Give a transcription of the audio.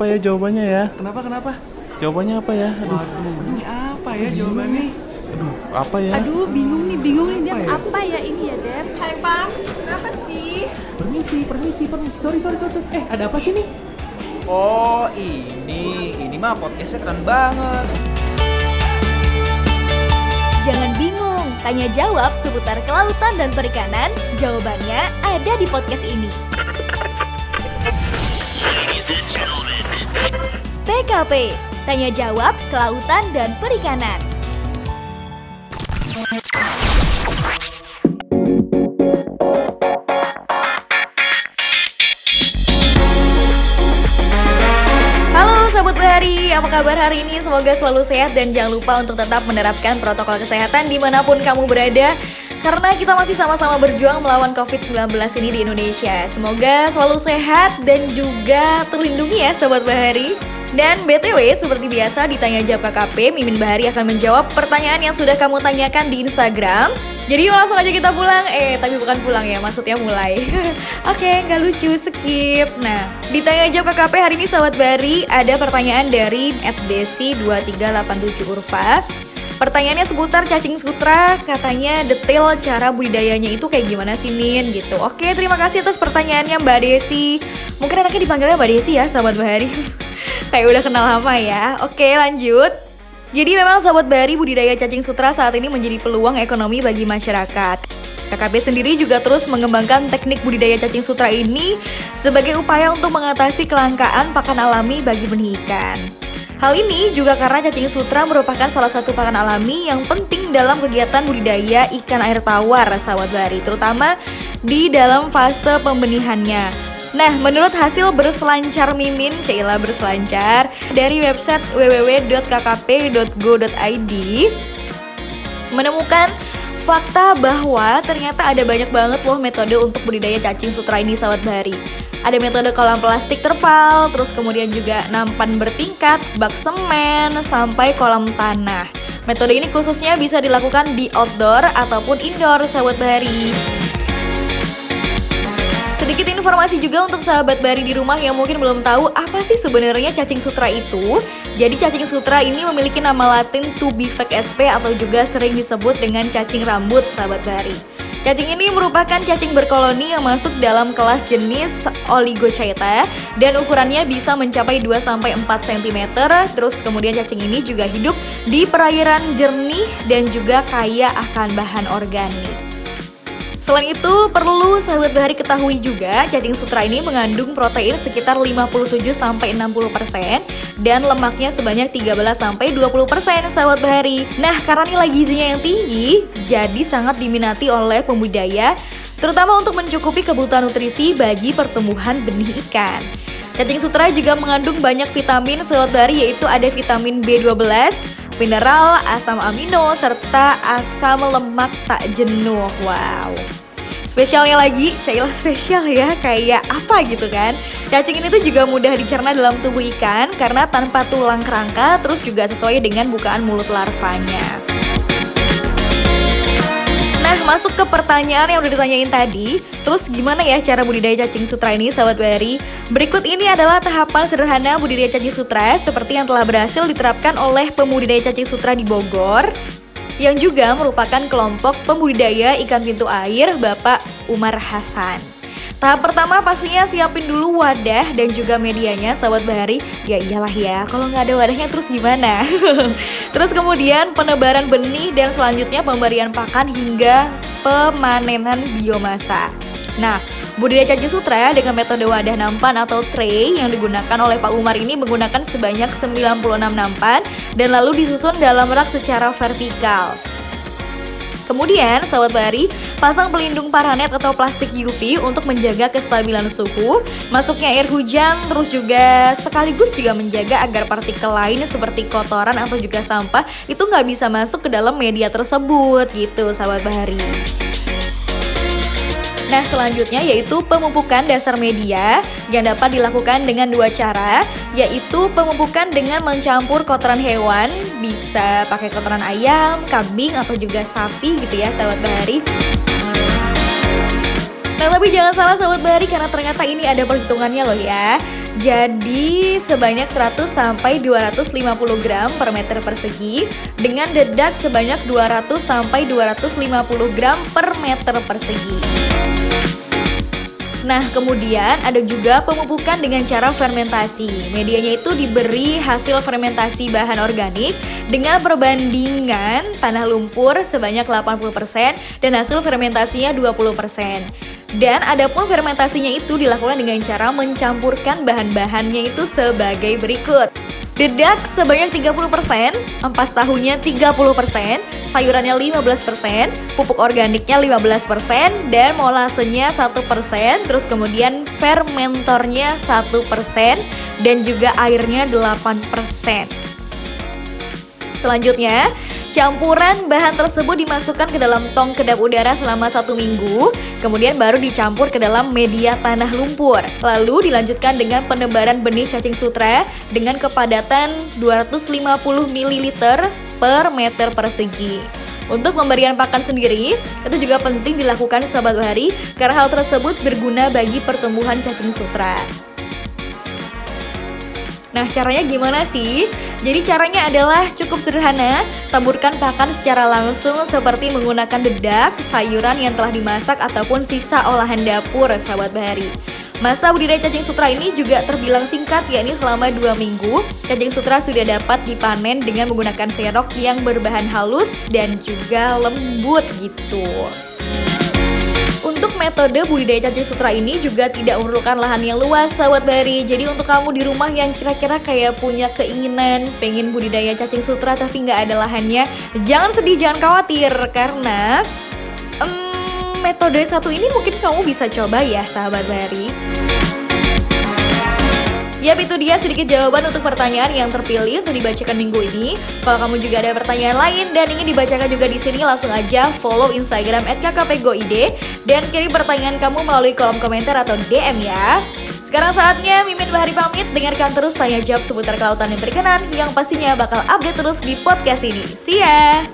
apa ya jawabannya ya? Kenapa kenapa? Jawabannya apa ya? Aduh, Waduh, ini apa ya jawabannya? aduh apa ya? Aduh, bingung nih, bingung nih Dep. Apa ya? Apa ya ini ya, Dep? Hai Pams, kenapa sih? Permisi, permisi, permisi. Sorry, sorry, sorry. sorry. Eh, ada apa sih nih? Oh ini, ini mah podcastnya keren banget. Jangan bingung, tanya jawab seputar kelautan dan perikanan, jawabannya ada di podcast ini. TKP, tanya jawab kelautan dan perikanan. Bahari, apa kabar hari ini? Semoga selalu sehat dan jangan lupa untuk tetap menerapkan protokol kesehatan di mana pun kamu berada Karena kita masih sama-sama berjuang melawan COVID-19 ini di Indonesia Semoga selalu sehat dan juga terlindungi ya Sobat Bahari dan BTW, seperti biasa ditanya jawab KKP, Mimin Bahari akan menjawab pertanyaan yang sudah kamu tanyakan di Instagram jadi yuk langsung aja kita pulang. Eh, tapi bukan pulang ya, maksudnya mulai. Oke, nggak lucu, skip. Nah, ditanya jawab KKP hari ini sahabat Bari ada pertanyaan dari @desi2387 Urfa. Pertanyaannya seputar cacing sutra, katanya detail cara budidayanya itu kayak gimana sih Min gitu. Oke, terima kasih atas pertanyaannya Mbak Desi. Mungkin anaknya dipanggilnya Mbak Desi ya, sahabat Bahari. kayak udah kenal lama ya. Oke, lanjut. Jadi memang sahabat Bari budidaya cacing sutra saat ini menjadi peluang ekonomi bagi masyarakat. KKP sendiri juga terus mengembangkan teknik budidaya cacing sutra ini sebagai upaya untuk mengatasi kelangkaan pakan alami bagi benih ikan. Hal ini juga karena cacing sutra merupakan salah satu pakan alami yang penting dalam kegiatan budidaya ikan air tawar sahabat Bari, terutama di dalam fase pembenihannya. Nah, menurut hasil berselancar Mimin, Cila berselancar dari website www.kkp.go.id menemukan fakta bahwa ternyata ada banyak banget loh metode untuk budidaya cacing sutra ini sahabat bahari. Ada metode kolam plastik terpal, terus kemudian juga nampan bertingkat, bak semen, sampai kolam tanah. Metode ini khususnya bisa dilakukan di outdoor ataupun indoor sahabat bahari. Sedikit informasi juga untuk sahabat Bari di rumah yang mungkin belum tahu apa sih sebenarnya cacing sutra itu. Jadi cacing sutra ini memiliki nama latin Tubifex sp atau juga sering disebut dengan cacing rambut sahabat Bari. Cacing ini merupakan cacing berkoloni yang masuk dalam kelas jenis Oligochaeta dan ukurannya bisa mencapai 2-4 cm. Terus kemudian cacing ini juga hidup di perairan jernih dan juga kaya akan bahan organik. Selain itu, perlu sahabat bahari ketahui juga, cacing sutra ini mengandung protein sekitar 57-60% dan lemaknya sebanyak 13-20% sahabat bahari. Nah, karena nilai gizinya yang tinggi, jadi sangat diminati oleh pembudidaya, terutama untuk mencukupi kebutuhan nutrisi bagi pertumbuhan benih ikan. Cacing sutra juga mengandung banyak vitamin sahabat bahari yaitu ada vitamin B12, mineral, asam amino, serta asam lemak tak jenuh. Wow. Spesialnya lagi, cailah spesial ya, kayak apa gitu kan. Cacing ini tuh juga mudah dicerna dalam tubuh ikan karena tanpa tulang kerangka, terus juga sesuai dengan bukaan mulut larvanya. Nah, masuk ke pertanyaan yang udah ditanyain tadi. Terus gimana ya cara budidaya cacing sutra ini, sahabat Bari? Berikut ini adalah tahapan sederhana budidaya cacing sutra seperti yang telah berhasil diterapkan oleh pembudidaya cacing sutra di Bogor yang juga merupakan kelompok pembudidaya ikan pintu air Bapak Umar Hasan. Tahap pertama pastinya siapin dulu wadah dan juga medianya sahabat bahari. Ya iyalah ya kalau nggak ada wadahnya terus gimana? Terus kemudian penebaran benih dan selanjutnya pemberian pakan hingga pemanenan biomasa. Nah budidaya cacing sutra dengan metode wadah nampan atau tray yang digunakan oleh Pak Umar ini menggunakan sebanyak 96 nampan dan lalu disusun dalam rak secara vertikal Kemudian, sahabat bari, pasang pelindung paranet atau plastik UV untuk menjaga kestabilan suhu, masuknya air hujan, terus juga sekaligus juga menjaga agar partikel lain seperti kotoran atau juga sampah itu nggak bisa masuk ke dalam media tersebut gitu, sahabat bahari. Nah, selanjutnya yaitu pemupukan dasar media yang dapat dilakukan dengan dua cara, yaitu pemupukan dengan mencampur kotoran hewan, bisa pakai kotoran ayam, kambing atau juga sapi gitu ya, sahabat bahari. Nah, tapi jangan salah sahabat bahari karena ternyata ini ada perhitungannya loh ya. Jadi sebanyak 100 sampai 250 gram per meter persegi dengan dedak sebanyak 200 sampai 250 gram per meter persegi. Nah, kemudian ada juga pemupukan dengan cara fermentasi. Medianya itu diberi hasil fermentasi bahan organik dengan perbandingan tanah lumpur sebanyak 80% dan hasil fermentasinya 20%. Dan adapun fermentasinya itu dilakukan dengan cara mencampurkan bahan-bahannya itu sebagai berikut. Dedak sebanyak 30%, ampas tahunya 30%, sayurannya 15%, pupuk organiknya 15%, dan molasenya 1%, terus kemudian fermentornya 1%, dan juga airnya 8%. Selanjutnya, campuran bahan tersebut dimasukkan ke dalam tong kedap udara selama satu minggu, kemudian baru dicampur ke dalam media tanah lumpur. Lalu dilanjutkan dengan penebaran benih cacing sutra dengan kepadatan 250 ml per meter persegi. Untuk pemberian pakan sendiri, itu juga penting dilakukan sahabat hari karena hal tersebut berguna bagi pertumbuhan cacing sutra. Nah, caranya gimana sih? Jadi caranya adalah cukup sederhana, taburkan pakan secara langsung seperti menggunakan dedak, sayuran yang telah dimasak ataupun sisa olahan dapur, sahabat bahari. Masa budidaya cacing sutra ini juga terbilang singkat, yakni selama 2 minggu. Cacing sutra sudah dapat dipanen dengan menggunakan serok yang berbahan halus dan juga lembut gitu. Metode budidaya cacing sutra ini juga tidak memerlukan lahan yang luas, sahabat bari. Jadi untuk kamu di rumah yang kira-kira kayak punya keinginan pengen budidaya cacing sutra tapi nggak ada lahannya, jangan sedih, jangan khawatir karena um, metode satu ini mungkin kamu bisa coba ya, sahabat bari. Yap itu dia sedikit jawaban untuk pertanyaan yang terpilih untuk dibacakan minggu ini. Kalau kamu juga ada pertanyaan lain dan ingin dibacakan juga di sini, langsung aja follow Instagram @kkpgoid dan kirim pertanyaan kamu melalui kolom komentar atau DM ya. Sekarang saatnya Mimin Bahari pamit, dengarkan terus tanya jawab seputar kelautan yang berkenan yang pastinya bakal update terus di podcast ini. See ya!